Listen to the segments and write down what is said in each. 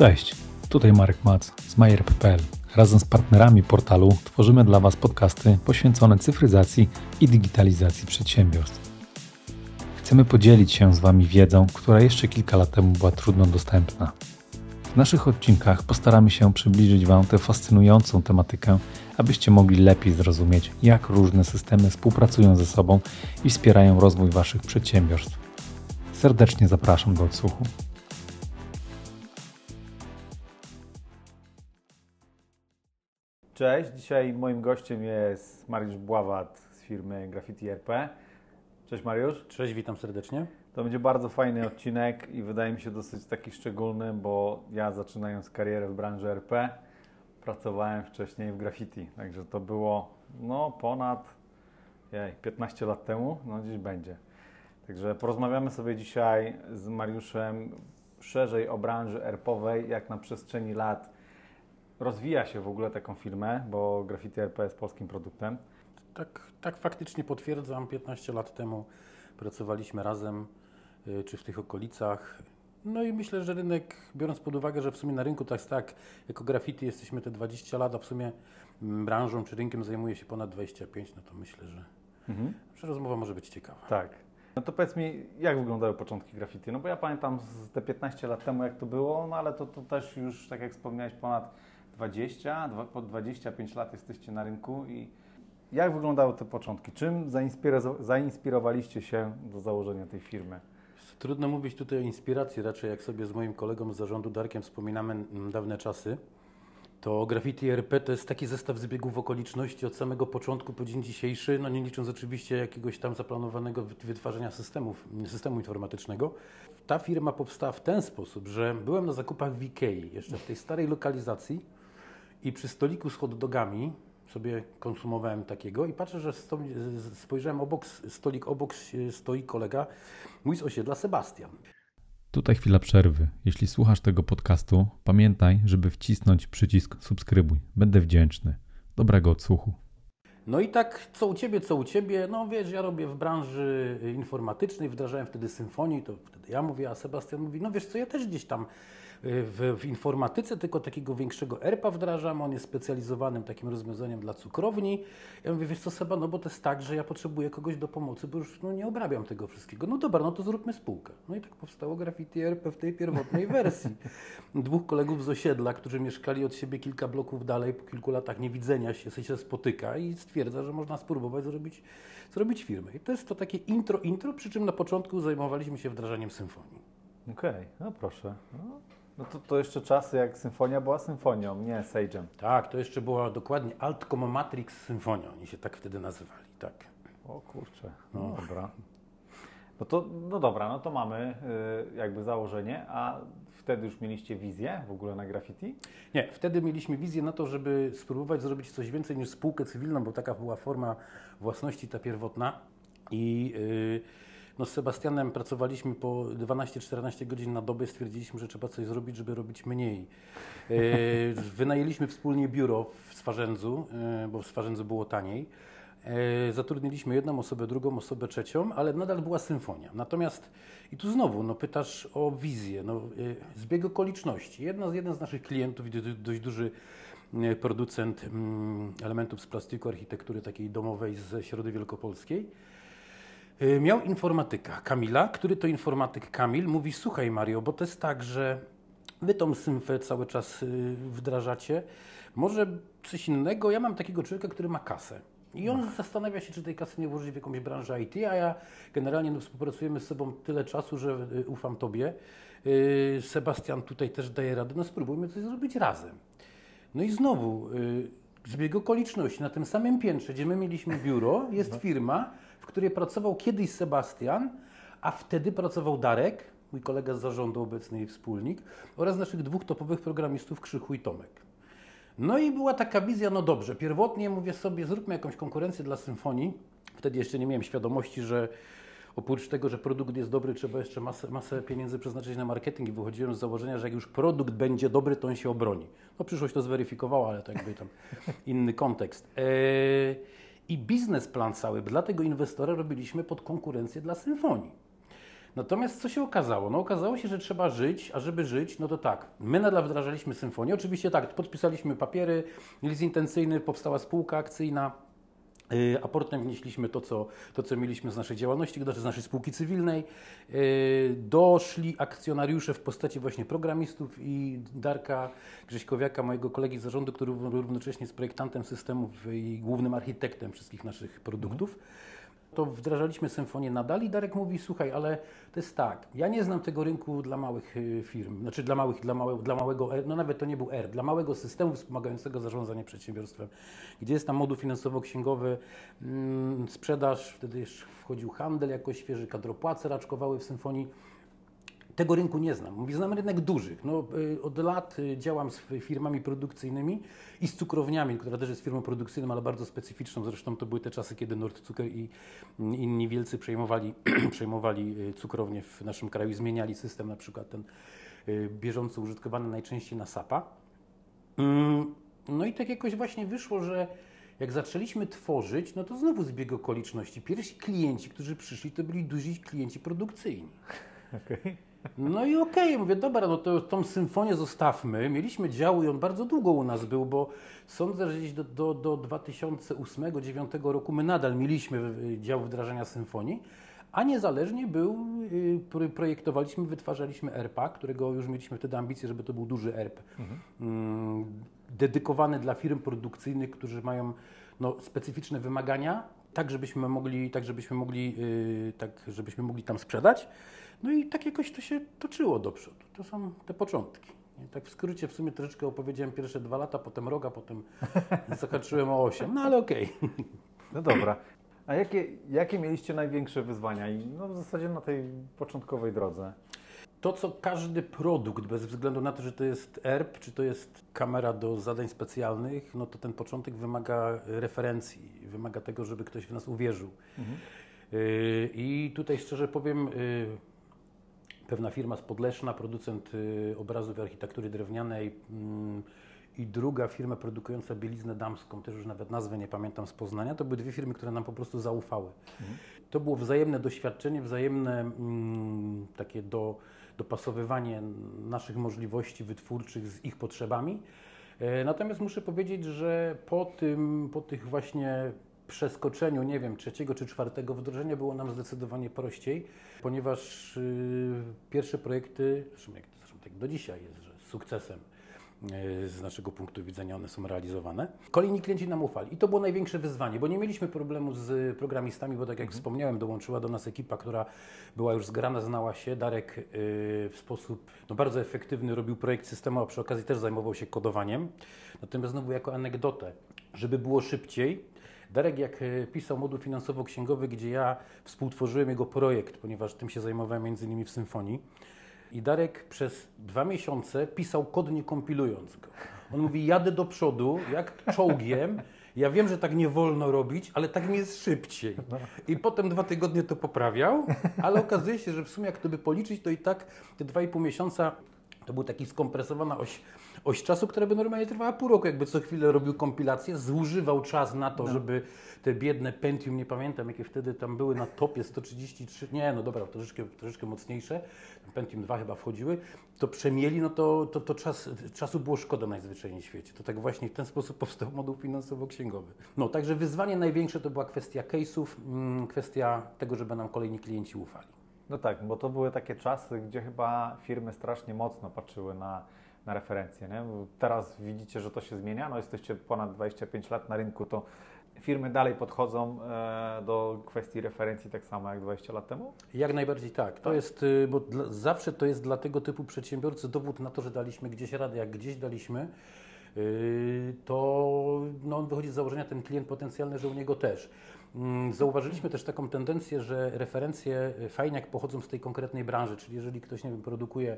Cześć, tutaj Marek Mac z Majer.pl. Razem z partnerami portalu tworzymy dla Was podcasty poświęcone cyfryzacji i digitalizacji przedsiębiorstw. Chcemy podzielić się z Wami wiedzą, która jeszcze kilka lat temu była trudno dostępna. W naszych odcinkach postaramy się przybliżyć Wam tę fascynującą tematykę, abyście mogli lepiej zrozumieć, jak różne systemy współpracują ze sobą i wspierają rozwój Waszych przedsiębiorstw. Serdecznie zapraszam do odsłuchu. Cześć, dzisiaj moim gościem jest Mariusz Bławat z firmy Graffiti RP. Cześć Mariusz. Cześć, witam serdecznie. To będzie bardzo fajny odcinek i wydaje mi się dosyć taki szczególny, bo ja zaczynając karierę w branży RP pracowałem wcześniej w graffiti, także to było no ponad jej, 15 lat temu, no gdzieś będzie. Także porozmawiamy sobie dzisiaj z Mariuszem szerzej o branży erpowej, jak na przestrzeni lat rozwija się w ogóle taką firmę, bo Graffiti RP jest polskim produktem. Tak, tak faktycznie potwierdzam. 15 lat temu pracowaliśmy razem, y, czy w tych okolicach. No i myślę, że rynek, biorąc pod uwagę, że w sumie na rynku tak tak, jako graffiti jesteśmy te 20 lat, a w sumie mm, branżą czy rynkiem zajmuje się ponad 25, no to myślę, że, Mhm. że rozmowa może być ciekawa. Tak. No to powiedz mi, jak wyglądały początki graffiti? No bo ja pamiętam te 15 lat temu, jak to było, no ale to, to też już, tak jak wspomniałeś, ponad 20, dwa- po 25 lat jesteście na rynku i jak wyglądały te początki? Czym zainspiro- zainspirowaliście się do założenia tej firmy? Trudno mówić tutaj o inspiracji, raczej jak sobie z moim kolegą z zarządu Darkiem wspominamy dawne czasy, to Graffiti RP to jest taki zestaw zbiegów okoliczności od samego początku po dzień dzisiejszy, no nie licząc oczywiście jakiegoś tam zaplanowanego wy- wytwarzania systemów, systemu informatycznego. Ta firma powstała w ten sposób, że byłem na zakupach w Ikei, jeszcze w tej starej lokalizacji i przy stoliku z hot dogami sobie konsumowałem takiego i patrzę, że sto, spojrzałem obok, stolik obok stoi kolega, mój z osiedla Sebastian. Tutaj chwila przerwy. Jeśli słuchasz tego podcastu, pamiętaj, żeby wcisnąć przycisk subskrybuj. Będę wdzięczny. Dobrego odsłuchu. No i tak, co u Ciebie, co u Ciebie, no wiesz, ja robię w branży informatycznej, wdrażałem wtedy symfonii, to wtedy ja mówię, a Sebastian mówi, no wiesz co, ja też gdzieś tam w, w informatyce, tylko takiego większego ERPA wdrażam, on jest specjalizowanym takim rozwiązaniem dla cukrowni. Ja mówię, wiesz co Seba, no bo to jest tak, że ja potrzebuję kogoś do pomocy, bo już no, nie obrabiam tego wszystkiego. No dobra, no to zróbmy spółkę. No i tak powstało Graffiti ERP w tej pierwotnej wersji. Dwóch kolegów z osiedla, którzy mieszkali od siebie kilka bloków dalej, po kilku latach niewidzenia się, się spotyka i stwierdza, że można spróbować zrobić, zrobić firmę. I to jest to takie intro, intro, przy czym na początku zajmowaliśmy się wdrażaniem symfonii. Okej, no proszę. No, no to, to jeszcze czasy, jak symfonia była symfonią, nie Sage'em. Tak, to jeszcze była dokładnie Altcom Matrix Symfonia, oni się tak wtedy nazywali, tak. O kurczę, no dobra. No to, no dobra, no to mamy y, jakby założenie, a wtedy już mieliście wizję w ogóle na graffiti? Nie, wtedy mieliśmy wizję na to, żeby spróbować zrobić coś więcej niż spółkę cywilną, bo taka była forma własności ta pierwotna. I yy, no z Sebastianem pracowaliśmy po 12-14 godzin na dobę, stwierdziliśmy, że trzeba coś zrobić, żeby robić mniej. Yy, wynajęliśmy wspólnie biuro w Swarzędzu, yy, bo w Swarzędzu było taniej. E, Zatrudniliśmy jedną osobę, drugą osobę, trzecią, ale nadal była symfonia. Natomiast i tu znowu no, pytasz o wizję, no, e, zbieg okoliczności. Jedna jeden z naszych klientów, do- dość duży e, producent mm, elementów z plastiku, architektury takiej domowej ze Środy Wielkopolskiej, e, miał informatyka Kamila, który to informatyk Kamil mówi, słuchaj Mario, bo to jest tak, że wy tą symfę cały czas y, wdrażacie, może coś innego, ja mam takiego człowieka, który ma kasę. I on zastanawia się, czy tej kasy nie włożyć w jakąś branżę IT, a ja generalnie no, współpracujemy z sobą tyle czasu, że y, ufam Tobie. Y, Sebastian tutaj też daje radę, no spróbujmy coś zrobić razem. No i znowu, zbieg okoliczności. Na tym samym piętrze, gdzie my mieliśmy biuro, jest firma, w której pracował kiedyś Sebastian, a wtedy pracował Darek, mój kolega z zarządu, obecny i wspólnik, oraz naszych dwóch topowych programistów Krzychu i Tomek. No i była taka wizja, no dobrze, pierwotnie mówię sobie, zróbmy jakąś konkurencję dla symfonii. Wtedy jeszcze nie miałem świadomości, że oprócz tego, że produkt jest dobry, trzeba jeszcze masę, masę pieniędzy przeznaczyć na marketing i wychodziłem z założenia, że jak już produkt będzie dobry, to on się obroni. No przyszłość to zweryfikowała, ale to jakby tam inny kontekst. Eee, I biznesplan cały dla tego inwestora robiliśmy pod konkurencję dla symfonii. Natomiast co się okazało? No okazało się, że trzeba żyć, a żeby żyć, no to tak, my nadal wdrażaliśmy symfonię. Oczywiście tak, podpisaliśmy papiery, list intencyjny, powstała spółka akcyjna, Aportem wnieśliśmy to co, to, co mieliśmy z naszej działalności, z naszej spółki cywilnej. Y, doszli akcjonariusze w postaci właśnie programistów i Darka Grześkowiaka, mojego kolegi z zarządu, który równocześnie jest projektantem systemów i głównym architektem wszystkich naszych produktów to wdrażaliśmy symfonię nadal i Darek mówi, słuchaj, ale to jest tak, ja nie znam tego rynku dla małych y, firm, znaczy dla małych, dla, dla małego no nawet to nie był R, dla małego systemu wspomagającego zarządzanie przedsiębiorstwem, gdzie jest tam moduł finansowo-księgowy, mm, sprzedaż, wtedy jeszcze wchodził handel jako świeży, kadropłace raczkowały w symfonii, tego rynku nie znam. Mówi, znam rynek dużych. No, y, od lat y, działam z firmami produkcyjnymi i z cukrowniami, która też jest firmą produkcyjną, ale bardzo specyficzną. Zresztą to były te czasy, kiedy Nord Cukier i inni wielcy przejmowali, przejmowali y, cukrownię w naszym kraju i zmieniali system, na przykład ten bieżąco użytkowany najczęściej na SAP-a. Mm, no i tak jakoś właśnie wyszło, że jak zaczęliśmy tworzyć, no to znowu zbieg okoliczności. Pierwsi klienci, którzy przyszli, to byli duzi klienci produkcyjni. Okay. No i okej, okay, mówię, dobra, no to tą symfonię zostawmy. Mieliśmy dział i on bardzo długo u nas był, bo sądzę, że gdzieś do, do, do 2008-2009 roku my nadal mieliśmy dział wdrażania symfonii, a niezależnie był, y, projektowaliśmy, wytwarzaliśmy ERPA, którego już mieliśmy wtedy ambicje, żeby to był duży ERP, mhm. Mm, dedykowany dla firm produkcyjnych, którzy mają no, specyficzne wymagania, tak żebyśmy mogli, tak żebyśmy mogli, yy, tak żebyśmy mogli tam sprzedać. No i tak jakoś to się toczyło do przodu. To są te początki. I tak w skrócie w sumie troszeczkę opowiedziałem pierwsze dwa lata, potem roga, potem zahaczyłem o osiem, no ale okej. Okay. No dobra. A jakie, jakie mieliście największe wyzwania i no w zasadzie na tej początkowej drodze? To, co każdy produkt, bez względu na to, że to jest ERP, czy to jest kamera do zadań specjalnych, no to ten początek wymaga referencji, wymaga tego, żeby ktoś w nas uwierzył. Mhm. Y, I tutaj szczerze powiem, y, pewna firma z Podleszna, producent y, obrazów i architektury drewnianej mm, i druga firma produkująca bieliznę damską, też już nawet nazwę nie pamiętam z Poznania, to były dwie firmy, które nam po prostu zaufały. Mhm. To było wzajemne doświadczenie, wzajemne mm, takie do, dopasowywanie naszych możliwości wytwórczych z ich potrzebami. E, natomiast muszę powiedzieć, że po, tym, po tych właśnie przeskoczeniu, nie wiem, trzeciego czy czwartego wdrożenia było nam zdecydowanie prościej, ponieważ y, pierwsze projekty, zresztą jak, zresztą tak do dzisiaj jest, że z sukcesem z naszego punktu widzenia one są realizowane. Kolejni klienci nam ufali i to było największe wyzwanie, bo nie mieliśmy problemu z programistami, bo tak jak mhm. wspomniałem, dołączyła do nas ekipa, która była już zgrana, znała się. Darek y, w sposób no, bardzo efektywny robił projekt systemu, a przy okazji też zajmował się kodowaniem. Natomiast znowu jako anegdotę, żeby było szybciej, Darek jak e, pisał moduł finansowo-księgowy, gdzie ja współtworzyłem jego projekt, ponieważ tym się zajmowałem między innymi w Symfonii. I Darek przez dwa miesiące pisał kod nie kompilując go. On mówi, jadę do przodu, jak czołgiem, ja wiem, że tak nie wolno robić, ale tak mi jest szybciej. I potem dwa tygodnie to poprawiał, ale okazuje się, że w sumie jak to by policzyć, to i tak te dwa i pół miesiąca to był taki skompresowana oś oś czasu, która by normalnie trwała pół roku, jakby co chwilę robił kompilację, zużywał czas na to, no. żeby te biedne Pentium, nie pamiętam jakie wtedy tam były na topie 133, nie no dobra, troszeczkę, troszeczkę mocniejsze, Pentium 2 chyba wchodziły, to przemieli, no to, to, to czas, czasu było szkoda najzwyczajniej w świecie. To tak właśnie w ten sposób powstał moduł finansowo-księgowy. No, także wyzwanie największe to była kwestia case'ów, mm, kwestia tego, żeby nam kolejni klienci ufali. No tak, bo to były takie czasy, gdzie chyba firmy strasznie mocno patrzyły na na referencje. Nie? Teraz widzicie, że to się zmienia, no jesteście ponad 25 lat na rynku, to firmy dalej podchodzą e, do kwestii referencji tak samo jak 20 lat temu? Jak najbardziej tak. To tak. jest, y, bo dla, zawsze to jest dla tego typu przedsiębiorcy dowód na to, że daliśmy gdzieś radę. Jak gdzieś daliśmy, y, to no, on wychodzi z założenia ten klient potencjalny, że u niego też. Mm, zauważyliśmy też taką tendencję, że referencje y, fajnie jak pochodzą z tej konkretnej branży, czyli jeżeli ktoś nie wiem, produkuje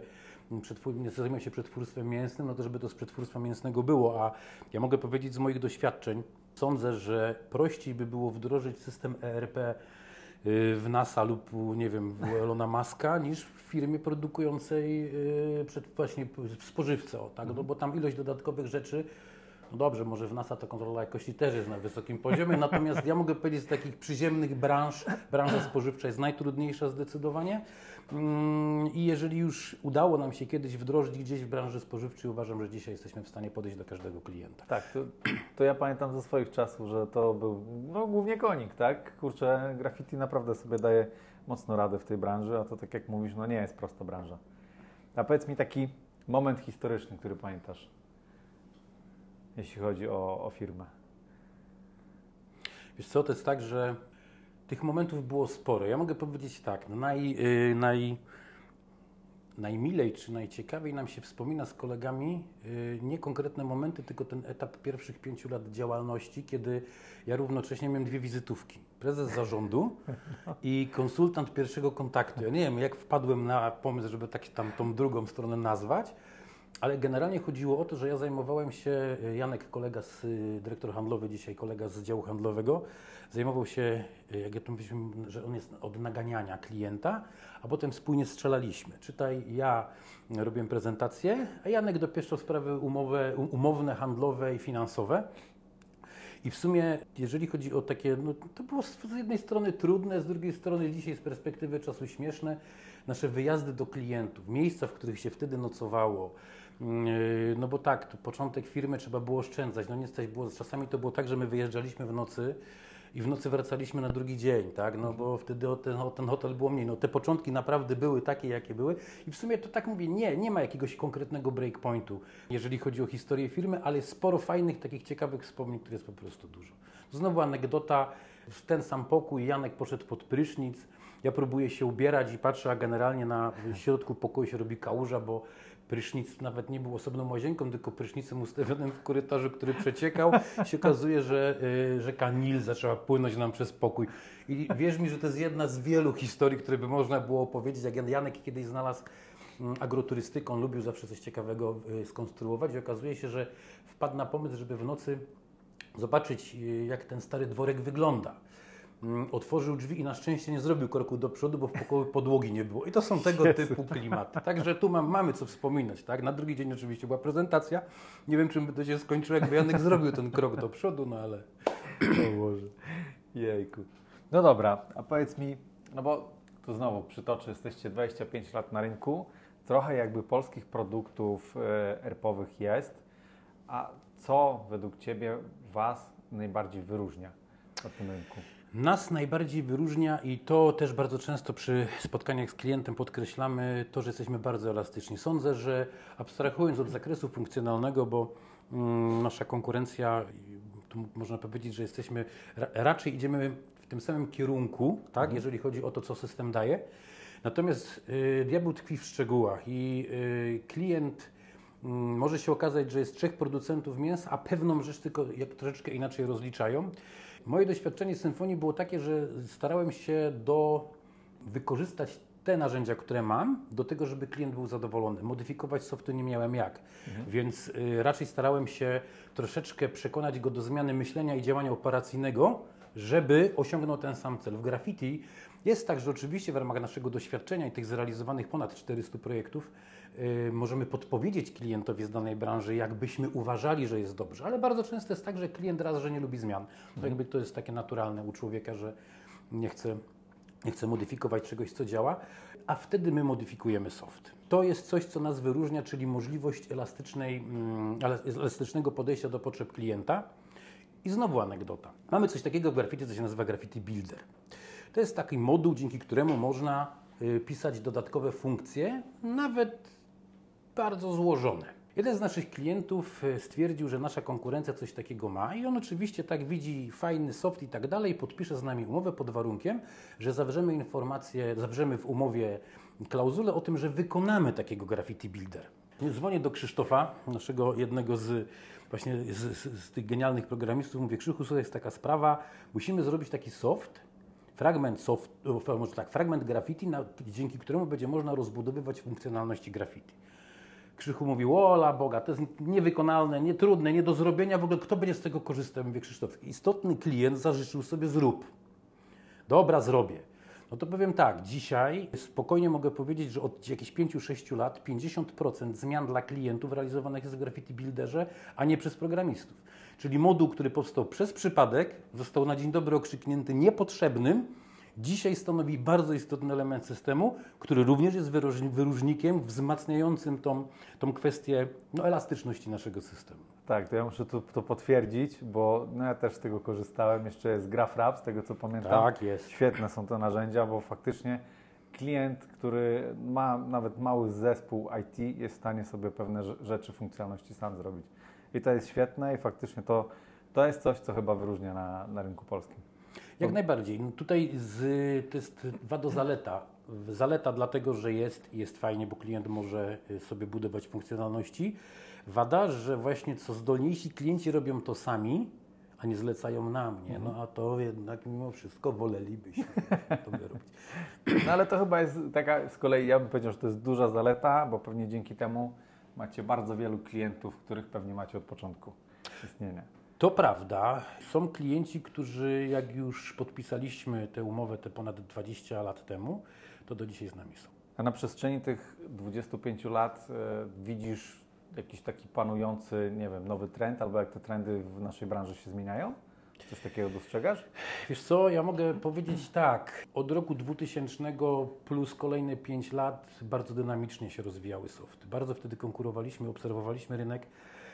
nie zajmuję się przetwórstwem mięsnym, no to żeby to z przetwórstwa mięsnego było, a ja mogę powiedzieć z moich doświadczeń, sądzę, że prościej by było wdrożyć system ERP y, w NASA lub nie wiem, w Elona Muska niż w firmie produkującej y, przed, właśnie w spożywce, o, tak? no, bo tam ilość dodatkowych rzeczy dobrze, może w NASA ta kontrola jakości też jest na wysokim poziomie, natomiast ja mogę powiedzieć z takich przyziemnych branż, branża spożywcza jest najtrudniejsza zdecydowanie. Mm, I jeżeli już udało nam się kiedyś wdrożyć gdzieś w branży spożywczej, uważam, że dzisiaj jesteśmy w stanie podejść do każdego klienta. Tak, to, to ja pamiętam ze swoich czasów, że to był no, głównie konik, tak? Kurczę, graffiti naprawdę sobie daje mocno radę w tej branży, a to tak jak mówisz, no nie jest prosta branża. A powiedz mi taki moment historyczny, który pamiętasz, jeśli chodzi o, o firmę. Wiesz co, to jest tak, że tych momentów było sporo. Ja mogę powiedzieć tak, no naj, yy, naj, najmilej czy najciekawiej nam się wspomina z kolegami yy, nie konkretne momenty, tylko ten etap pierwszych pięciu lat działalności, kiedy ja równocześnie miałem dwie wizytówki. Prezes zarządu i konsultant pierwszego kontaktu. Ja nie wiem, jak wpadłem na pomysł, żeby tak tam tą drugą stronę nazwać, ale generalnie chodziło o to, że ja zajmowałem się, Janek, kolega z dyrektor handlowy dzisiaj, kolega z działu handlowego, zajmował się, jak ja to mówiliśmy, że on jest od naganiania klienta, a potem wspólnie strzelaliśmy. Czytaj, ja robiłem prezentację, a Janek dopieszczał sprawy umowy, umowne, handlowe i finansowe. I w sumie, jeżeli chodzi o takie, no, to było z jednej strony trudne, z drugiej strony dzisiaj z perspektywy czasu śmieszne, nasze wyjazdy do klientów, miejsca, w których się wtedy nocowało, no bo tak, początek firmy trzeba było oszczędzać. No niestety było, czasami to było tak, że my wyjeżdżaliśmy w nocy i w nocy wracaliśmy na drugi dzień, tak? No bo wtedy o ten, o ten hotel było mniej. No te początki naprawdę były takie, jakie były i w sumie to tak mówię, nie, nie ma jakiegoś konkretnego breakpointu, jeżeli chodzi o historię firmy, ale sporo fajnych, takich ciekawych wspomnień, które jest po prostu dużo. Znowu anegdota, w ten sam pokój Janek poszedł pod prysznic, ja próbuję się ubierać i patrzę, a generalnie na środku pokoju się robi kałuża, bo prysznic nawet nie był osobną łazienką, tylko prysznicem ustawionym w korytarzu, który przeciekał. się okazuje, że y, rzeka Nil zaczęła płynąć nam przez pokój. I wierz mi, że to jest jedna z wielu historii, które by można było opowiedzieć. Jak Janek kiedyś znalazł mm, agroturystykę, on lubił zawsze coś ciekawego y, skonstruować i okazuje się, że wpadł na pomysł, żeby w nocy zobaczyć, y, jak ten stary dworek wygląda. Mm, otworzył drzwi i na szczęście nie zrobił kroku do przodu, bo w pokoju podłogi nie było. I to są tego Jezu. typu klimaty. Także tu mam, mamy co wspominać. Tak? Na drugi dzień oczywiście była prezentacja. Nie wiem, czym by to się skończyło, jakby Janek zrobił ten krok do przodu, no ale... O Boże. Jejku. No dobra, a powiedz mi, no bo tu znowu przytoczę, jesteście 25 lat na rynku, trochę jakby polskich produktów e, erpowych jest, a co według Ciebie Was najbardziej wyróżnia na tym rynku? Nas najbardziej wyróżnia i to też bardzo często przy spotkaniach z klientem podkreślamy to, że jesteśmy bardzo elastyczni. Sądzę, że abstrahując od zakresu funkcjonalnego, bo mm, nasza konkurencja, tu można powiedzieć, że jesteśmy raczej idziemy w tym samym kierunku, tak, mhm. jeżeli chodzi o to, co system daje. Natomiast y, diabeł tkwi w szczegółach i y, klient y, może się okazać, że jest trzech producentów mięsa, a pewną rzecz tylko jak troszeczkę inaczej rozliczają. Moje doświadczenie z symfonii było takie, że starałem się do wykorzystać te narzędzia, które mam, do tego, żeby klient był zadowolony. Modyfikować softu nie miałem jak, mhm. więc y, raczej starałem się troszeczkę przekonać go do zmiany myślenia i działania operacyjnego, żeby osiągnął ten sam cel. W graffiti jest tak, że oczywiście w ramach naszego doświadczenia i tych zrealizowanych ponad 400 projektów możemy podpowiedzieć klientowi z danej branży, jakbyśmy uważali, że jest dobrze, ale bardzo często jest tak, że klient raz, że nie lubi zmian. To mhm. jakby to jest takie naturalne u człowieka, że nie chce, nie chce modyfikować czegoś, co działa, a wtedy my modyfikujemy soft. To jest coś, co nas wyróżnia, czyli możliwość elastycznej, mm, elastycznego podejścia do potrzeb klienta. I znowu anegdota. Mamy coś takiego w graffiti, co się nazywa Graffiti Builder. To jest taki moduł, dzięki któremu można y, pisać dodatkowe funkcje, nawet bardzo złożone. Jeden z naszych klientów y, stwierdził, że nasza konkurencja coś takiego ma i on oczywiście tak widzi fajny soft i tak dalej, podpisze z nami umowę pod warunkiem, że zawrzemy informację, zawrzemy w umowie klauzulę o tym, że wykonamy takiego graffiti builder. Dzwonię do Krzysztofa, naszego jednego z właśnie z, z, z tych genialnych programistów, mówię Krzychu, słuchaj, jest taka sprawa, musimy zrobić taki soft, fragment, soft, może tak, fragment graffiti, na, dzięki któremu będzie można rozbudowywać funkcjonalności graffiti. Krzychu mówił, ola Boga, to jest niewykonalne, nietrudne, nie do zrobienia, w ogóle kto będzie z tego korzystał? Mówię, Krzysztof, istotny klient zażyczył sobie zrób. Dobra, zrobię. No to powiem tak, dzisiaj spokojnie mogę powiedzieć, że od jakichś 5-6 lat 50% zmian dla klientów realizowanych jest w Graffiti Builderze, a nie przez programistów. Czyli moduł, który powstał przez przypadek, został na dzień dobry okrzyknięty niepotrzebnym dzisiaj stanowi bardzo istotny element systemu, który również jest wyróżnikiem wzmacniającym tą, tą kwestię no, elastyczności naszego systemu. Tak, to ja muszę to, to potwierdzić, bo no ja też z tego korzystałem. Jeszcze jest GraphRap, z tego co pamiętam. Tak, jest. Świetne są te narzędzia, bo faktycznie klient, który ma nawet mały zespół IT, jest w stanie sobie pewne rzeczy, funkcjonalności sam zrobić. I to jest świetne i faktycznie to, to jest coś, co chyba wyróżnia na, na rynku polskim. Jak najbardziej. No tutaj z, to jest wado zaleta. Zaleta dlatego, że jest jest fajnie, bo klient może y, sobie budować funkcjonalności. Wada, że właśnie co zdolniejsi klienci robią to sami, a nie zlecają na mnie. No a to jednak mimo wszystko wolelibyśmy to robić. No ale to chyba jest taka, z kolei ja bym powiedział, że to jest duża zaleta, bo pewnie dzięki temu macie bardzo wielu klientów, których pewnie macie od początku istnienia. To prawda. Są klienci, którzy jak już podpisaliśmy tę umowę te ponad 20 lat temu, to do dzisiaj z nami są. A na przestrzeni tych 25 lat y, widzisz jakiś taki panujący, nie wiem, nowy trend, albo jak te trendy w naszej branży się zmieniają? Coś takiego dostrzegasz? Wiesz co, ja mogę powiedzieć tak. Od roku 2000 plus kolejne 5 lat bardzo dynamicznie się rozwijały softy. Bardzo wtedy konkurowaliśmy, obserwowaliśmy rynek,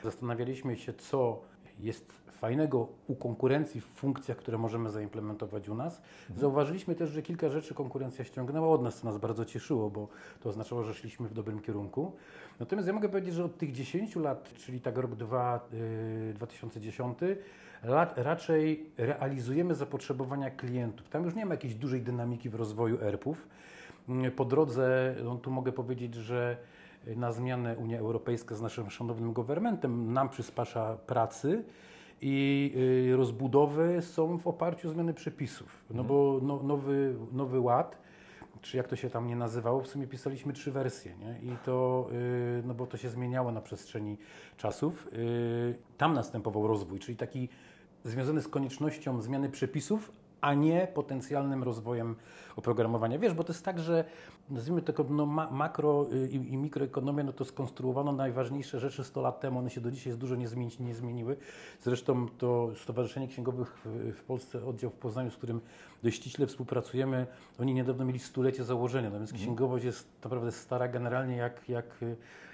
zastanawialiśmy się, co jest fajnego u konkurencji w funkcjach, które możemy zaimplementować u nas. Zauważyliśmy też, że kilka rzeczy konkurencja ściągnęła od nas, co nas bardzo cieszyło, bo to oznaczało, że szliśmy w dobrym kierunku. Natomiast ja mogę powiedzieć, że od tych 10 lat, czyli tak rok 2, yy, 2010, lat, raczej realizujemy zapotrzebowania klientów. Tam już nie ma jakiejś dużej dynamiki w rozwoju ERP-ów. Po drodze, no, tu mogę powiedzieć, że na zmianę Unia Europejska z naszym szanownym governmentem nam przyspasza pracy i y, rozbudowy są w oparciu o zmiany przepisów. No mhm. bo no, nowy, nowy ład, czy jak to się tam nie nazywało, w sumie pisaliśmy trzy wersje, nie? I to, y, no bo to się zmieniało na przestrzeni czasów. Y, tam następował rozwój, czyli taki związany z koniecznością zmiany przepisów, a nie potencjalnym rozwojem oprogramowania. Wiesz, bo to jest tak, że nazwijmy to no, ma, makro y, i, i mikroekonomia, no to skonstruowano najważniejsze rzeczy 100 lat temu, one się do dzisiaj dużo nie, zmieni, nie zmieniły. Zresztą to Stowarzyszenie Księgowych w, w, Polsce, oddział w Poznaniu, z którym dość ściśle współpracujemy, oni niedawno mieli stulecie założenia, no więc mhm. księgowość jest naprawdę stara generalnie jak, jak,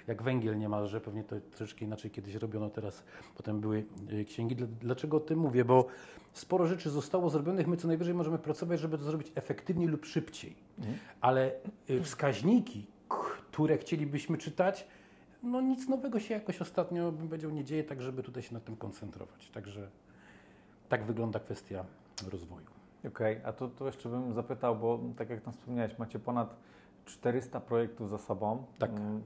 jak węgiel niemalże, pewnie to troszeczkę inaczej kiedyś robiono, teraz potem były y, księgi. Dlaczego o tym mówię? Bo sporo rzeczy zostało zrobionych, my co najwyżej możemy pracować, żeby to zrobić efektywniej lub szybciej. Mhm. Ale y, wskaźniki, które chcielibyśmy czytać, no nic nowego się jakoś ostatnio, bym powiedział, nie dzieje, tak żeby tutaj się na tym koncentrować. Także tak wygląda kwestia rozwoju. Okej, okay, a to, to jeszcze bym zapytał, bo tak jak tam wspomniałeś, macie ponad 400 projektów za sobą. Tak. Mm,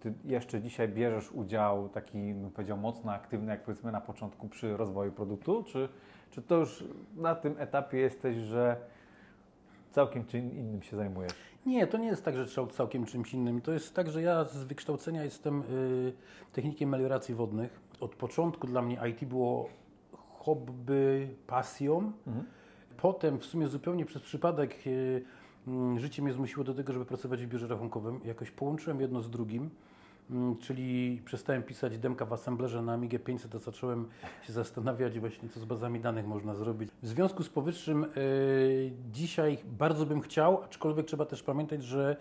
ty jeszcze dzisiaj bierzesz udział taki, bym powiedział, mocno aktywny, jak powiedzmy na początku przy rozwoju produktu, czy, czy to już na tym etapie jesteś, że całkiem czym innym się zajmujesz? Nie, to nie jest tak, że całkiem czymś innym. To jest tak, że ja z wykształcenia jestem y, technikiem melioracji wodnych. Od początku dla mnie IT było hobby, pasją. Mhm. Potem w sumie zupełnie przez przypadek y, życie mnie zmusiło do tego, żeby pracować w biurze rachunkowym. Jakoś połączyłem jedno z drugim. Mm, czyli przestałem pisać demka w assemblerze na Amigę 500, a zacząłem się zastanawiać właśnie, co z bazami danych można zrobić. W związku z powyższym yy, dzisiaj bardzo bym chciał, aczkolwiek trzeba też pamiętać, że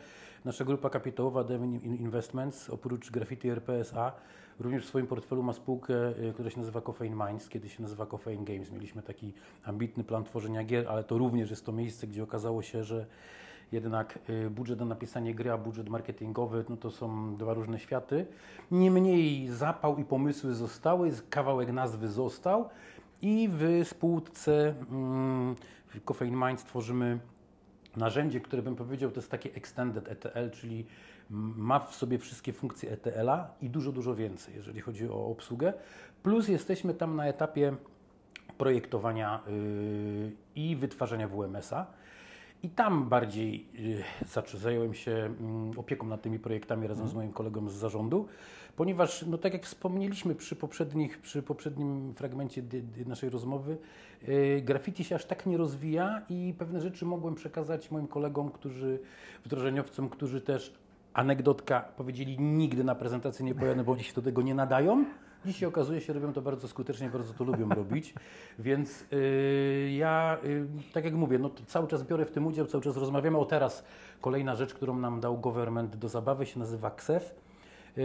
nasza grupa kapitałowa Devin Investments, oprócz Graffiti RPSA, również w swoim portfelu ma spółkę, yy, która się nazywa Coffeine Minds, kiedy się nazywa Coffeine Games. Mieliśmy taki ambitny plan tworzenia gier, ale to również jest to miejsce, gdzie okazało się, że jednak y, budżet na napisanie gry, a budżet marketingowy, no to są dwa różne światy. Niemniej zapał i pomysły zostały, kawałek nazwy został i w spółce mm, w Coffeine Minds tworzymy narzędzie, które bym powiedział, to jest takie extended ETL, czyli ma w sobie wszystkie funkcje ETL-a i dużo, dużo więcej, jeżeli chodzi o obsługę. Plus jesteśmy tam na etapie projektowania yy, i wytwarzania WMS-a. I tam bardziej y, zająłem się mm, opieką nad tymi projektami razem z mhm. moim kolegą z zarządu, ponieważ, no tak jak wspomnieliśmy przy, poprzednich, przy poprzednim fragmencie naszej rozmowy, y, graffiti się aż tak nie rozwija i pewne rzeczy mogłem przekazać moim kolegom, którzy, wdrożeniowcom, którzy też, anegdotka, powiedzieli nigdy na prezentację nie pojadę, bo oni się do tego nie nadają, Dzisiaj okazuje się, robią to bardzo skutecznie, bardzo to lubią robić, więc yy, ja, yy, tak jak mówię, no cały czas biorę w tym udział, cały czas rozmawiamy. O teraz kolejna rzecz, którą nam dał government do zabawy się nazywa KSEF. Yy,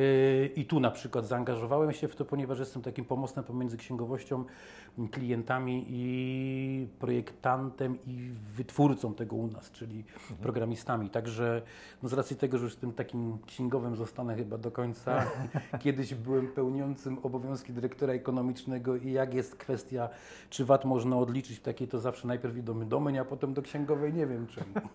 I tu na przykład zaangażowałem się w to, ponieważ jestem takim pomostem pomiędzy księgowością, klientami i projektantem i wytwórcą tego u nas, czyli mhm. programistami. Także no z racji tego, że już tym takim księgowym zostanę chyba do końca, kiedyś byłem pełniącym obowiązki dyrektora ekonomicznego i jak jest kwestia, czy VAT można odliczyć w takiej, to zawsze najpierw idą do domeń, a potem do księgowej, nie wiem czemu.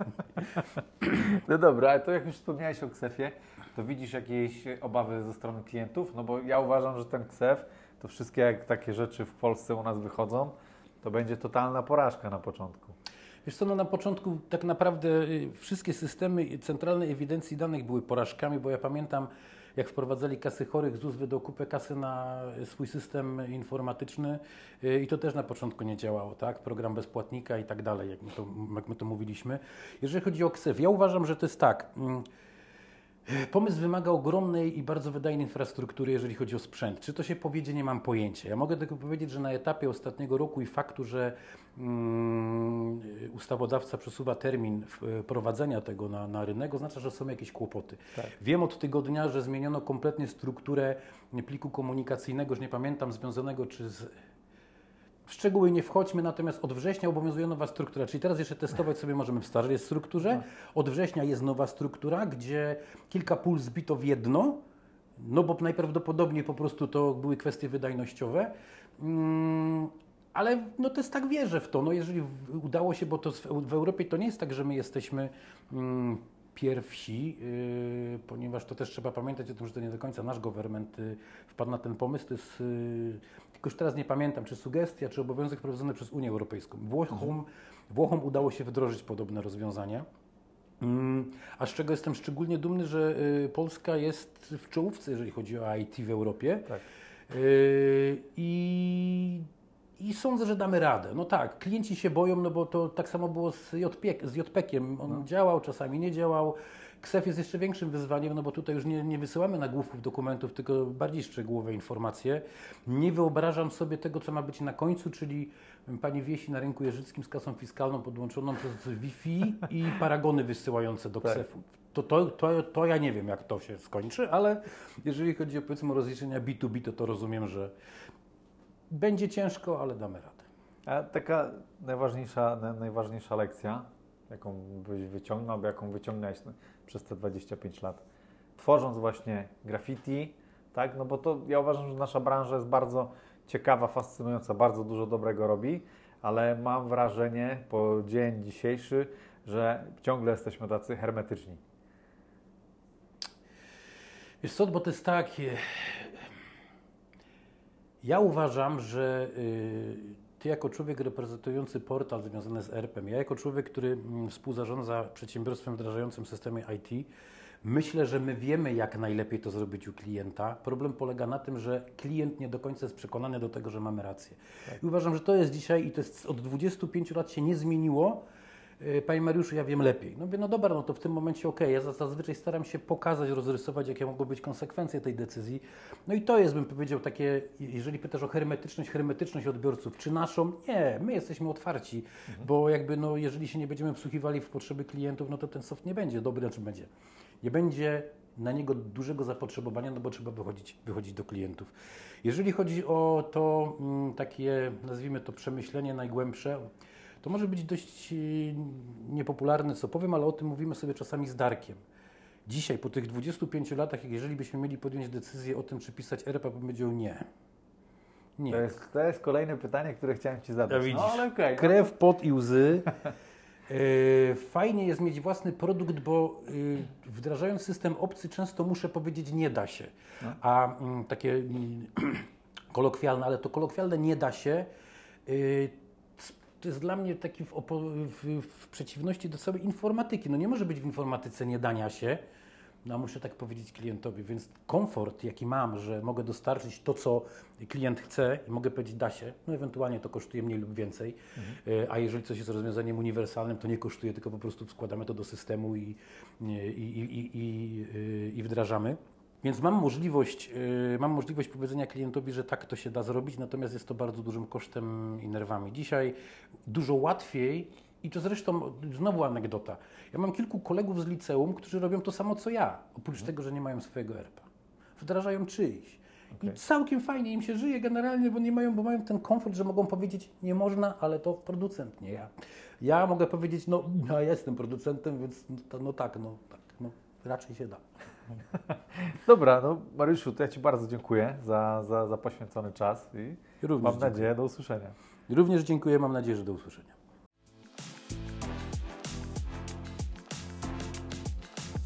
No dobra, ale to jak już wspomniałeś o KSEF-ie, to widzisz jakieś obawy ze strony klientów? No bo ja uważam, że ten KSEF, to wszystkie jak takie rzeczy w Polsce u nas wychodzą, to będzie totalna porażka na początku. Wiesz co, no na początku tak naprawdę y, wszystkie systemy centralnej ewidencji danych były porażkami, bo ja pamiętam, jak wprowadzali kasy chorych, ZUS wydał kupę kasy na swój system informatyczny y, i to też na początku nie działało, tak? Program bezpłatnika i tak dalej, jak my to, jak my to mówiliśmy. Jeżeli chodzi o KSEF, ja uważam, że to jest tak. Pomysł wymaga ogromnej i bardzo wydajnej infrastruktury, jeżeli chodzi o sprzęt. Czy to się powiedzie, nie mam pojęcia. Ja mogę tylko powiedzieć, że na etapie ostatniego roku i faktu, że um, ustawodawca przesuwa termin wprowadzenia tego na, na rynek, oznacza, że są jakieś kłopoty. Tak. Wiem od tygodnia, że zmieniono kompletnie strukturę pliku komunikacyjnego, już nie pamiętam, związanego czy z w szczegóły nie wchodźmy, natomiast od września obowiązuje nowa struktura, czyli teraz jeszcze testować sobie możemy w starej strukturze. Tak. Od września jest nowa struktura, gdzie kilka pól zbito w jedno, no bo najprawdopodobniej po prostu to były kwestie wydajnościowe. Mm, ale no też tak wierzę w to. No jeżeli udało się, bo to w Europie to nie jest tak, że my jesteśmy mm, pierwsi, yy, ponieważ to też trzeba pamiętać o tym, że to nie do końca nasz government yy, wpadł na ten pomysł. To jest tylko już teraz nie pamiętam, czy sugestia, czy obowiązek wprowadzony przez Unię Europejską. Włochom, mhm. Włochom udało się wdrożyć podobne rozwiązania. Mm, a z czego jestem szczególnie dumny, że y, Polska jest w czołówce, jeżeli chodzi o IT w Europie. Tak. Y, I, I sądzę, że damy radę. No tak, klienci się boją, no bo to tak samo było z, JP, z JPEG-iem. On no. działał, czasami nie działał. KSEF jest jeszcze większym wyzwaniem, no bo tutaj już nie, nie wysyłamy nagłówków dokumentów, tylko bardziej szczegółowe informacje. Nie wyobrażam sobie tego, co ma być na końcu, czyli pani wiesi na rynku jeżyckim z kasą fiskalną podłączoną przez Wi-Fi i paragony wysyłające do tak. KSEF-u. To, to, to, to ja nie wiem, jak to się skończy, ale jeżeli chodzi o powiedzmy o rozliczenia B2B, to to rozumiem, że będzie ciężko, ale damy radę. A taka najważniejsza, najważniejsza lekcja, jaką byś wyciągnął, albo jaką wyciągnąłeś przez te 25 lat, tworząc właśnie graffiti, tak? No bo to ja uważam, że nasza branża jest bardzo ciekawa, fascynująca, bardzo dużo dobrego robi, ale mam wrażenie po dzień dzisiejszy, że ciągle jesteśmy tacy hermetyczni. Wiesz co, bo to jest tak, ja uważam, że y, ty jako człowiek reprezentujący portal związany z ERP-em, ja jako człowiek, który mm, współzarządza przedsiębiorstwem wdrażającym systemy IT, myślę, że my wiemy, jak najlepiej to zrobić u klienta. Problem polega na tym, że klient nie do końca jest przekonany do tego, że mamy rację. Tak. I uważam, że to jest dzisiaj i to jest od 25 lat się nie zmieniło Panie Mariuszu, ja wiem lepiej. No mówię, no dobra, no to w tym momencie okay. ja zazwyczaj staram się pokazać, rozrysować, jakie mogą być konsekwencje tej decyzji. No i to jest, bym powiedział, takie, jeżeli pytasz o hermetyczność, hermetyczność odbiorców, czy naszą? Nie, my jesteśmy otwarci, mhm. bo jakby, no jeżeli się nie będziemy wsłuchiwali w potrzeby klientów, no to ten soft nie będzie dobry, znaczy będzie. Nie będzie na niego dużego zapotrzebowania, no bo trzeba wychodzić, wychodzić do klientów. Jeżeli chodzi o to mm, takie, nazwijmy to przemyślenie najgłębsze, to może być dość e, niepopularne, co powiem, ale o tym mówimy sobie czasami z Darkiem. Dzisiaj, po tych 25 latach, jeżeli byśmy mieli podjąć decyzję o tym, czy pisać RP, bym powiedział nie. Nie. To jest, to jest kolejne pytanie, które chciałem Ci zadać. Ja no, ale okay, Krew, pot i łzy. E, fajnie jest mieć własny produkt, bo e, wdrażając system obcy często muszę powiedzieć nie da się. No. A mm, takie mm, kolokwialne, ale to kolokwialne nie da się to jest dla mnie taki w, w, w, przeciwności do całej informatyki. No nie może być w informatyce nie dania się, no muszę tak powiedzieć klientowi, więc komfort, jaki mam, że mogę dostarczyć to, co klient chce i mogę powiedzieć da się, no ewentualnie to kosztuje mniej lub więcej, mhm. a jeżeli coś jest rozwiązaniem uniwersalnym, to nie kosztuje, tylko po prostu składamy to do systemu i, i, i, i, i wdrażamy. Więc mam możliwość, yy, mam możliwość powiedzenia klientowi, że tak to się da zrobić, natomiast jest to bardzo dużym kosztem i nerwami. Dzisiaj dużo łatwiej, i to zresztą znowu anegdota. Ja mam kilku kolegów z liceum, którzy robią to samo co ja, oprócz Mhm. tego, że nie mają swojego ERP-a. Wdrażają czyjś. I Okej. całkiem fajnie im się żyje generalnie, bo nie mają, bo mają ten komfort, że mogą powiedzieć, nie można, ale to producent, nie ja. Ja mogę powiedzieć, no ja jestem producentem, więc no, no tak, no tak, no raczej się da. Dobra, no Mariuszu, to ja Ci bardzo dziękuję za, za, za poświęcony czas i Również mam dziękuję. nadzieję do usłyszenia. Również dziękuję, mam nadzieję, że do usłyszenia.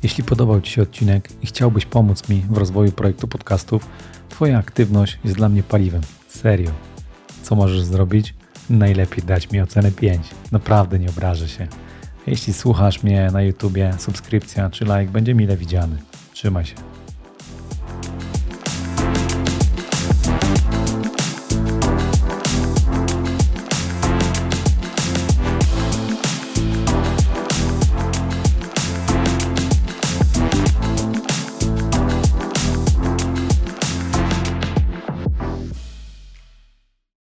Jeśli podobał Ci się odcinek i chciałbyś pomóc mi w rozwoju projektu podcastów, Twoja aktywność jest dla mnie paliwem. Serio. Co możesz zrobić? Najlepiej dać mi ocenę 5. Naprawdę nie obrażę się. Jeśli słuchasz mnie na YouTubie, subskrypcja czy like będzie mile widziany. Trzymaj się.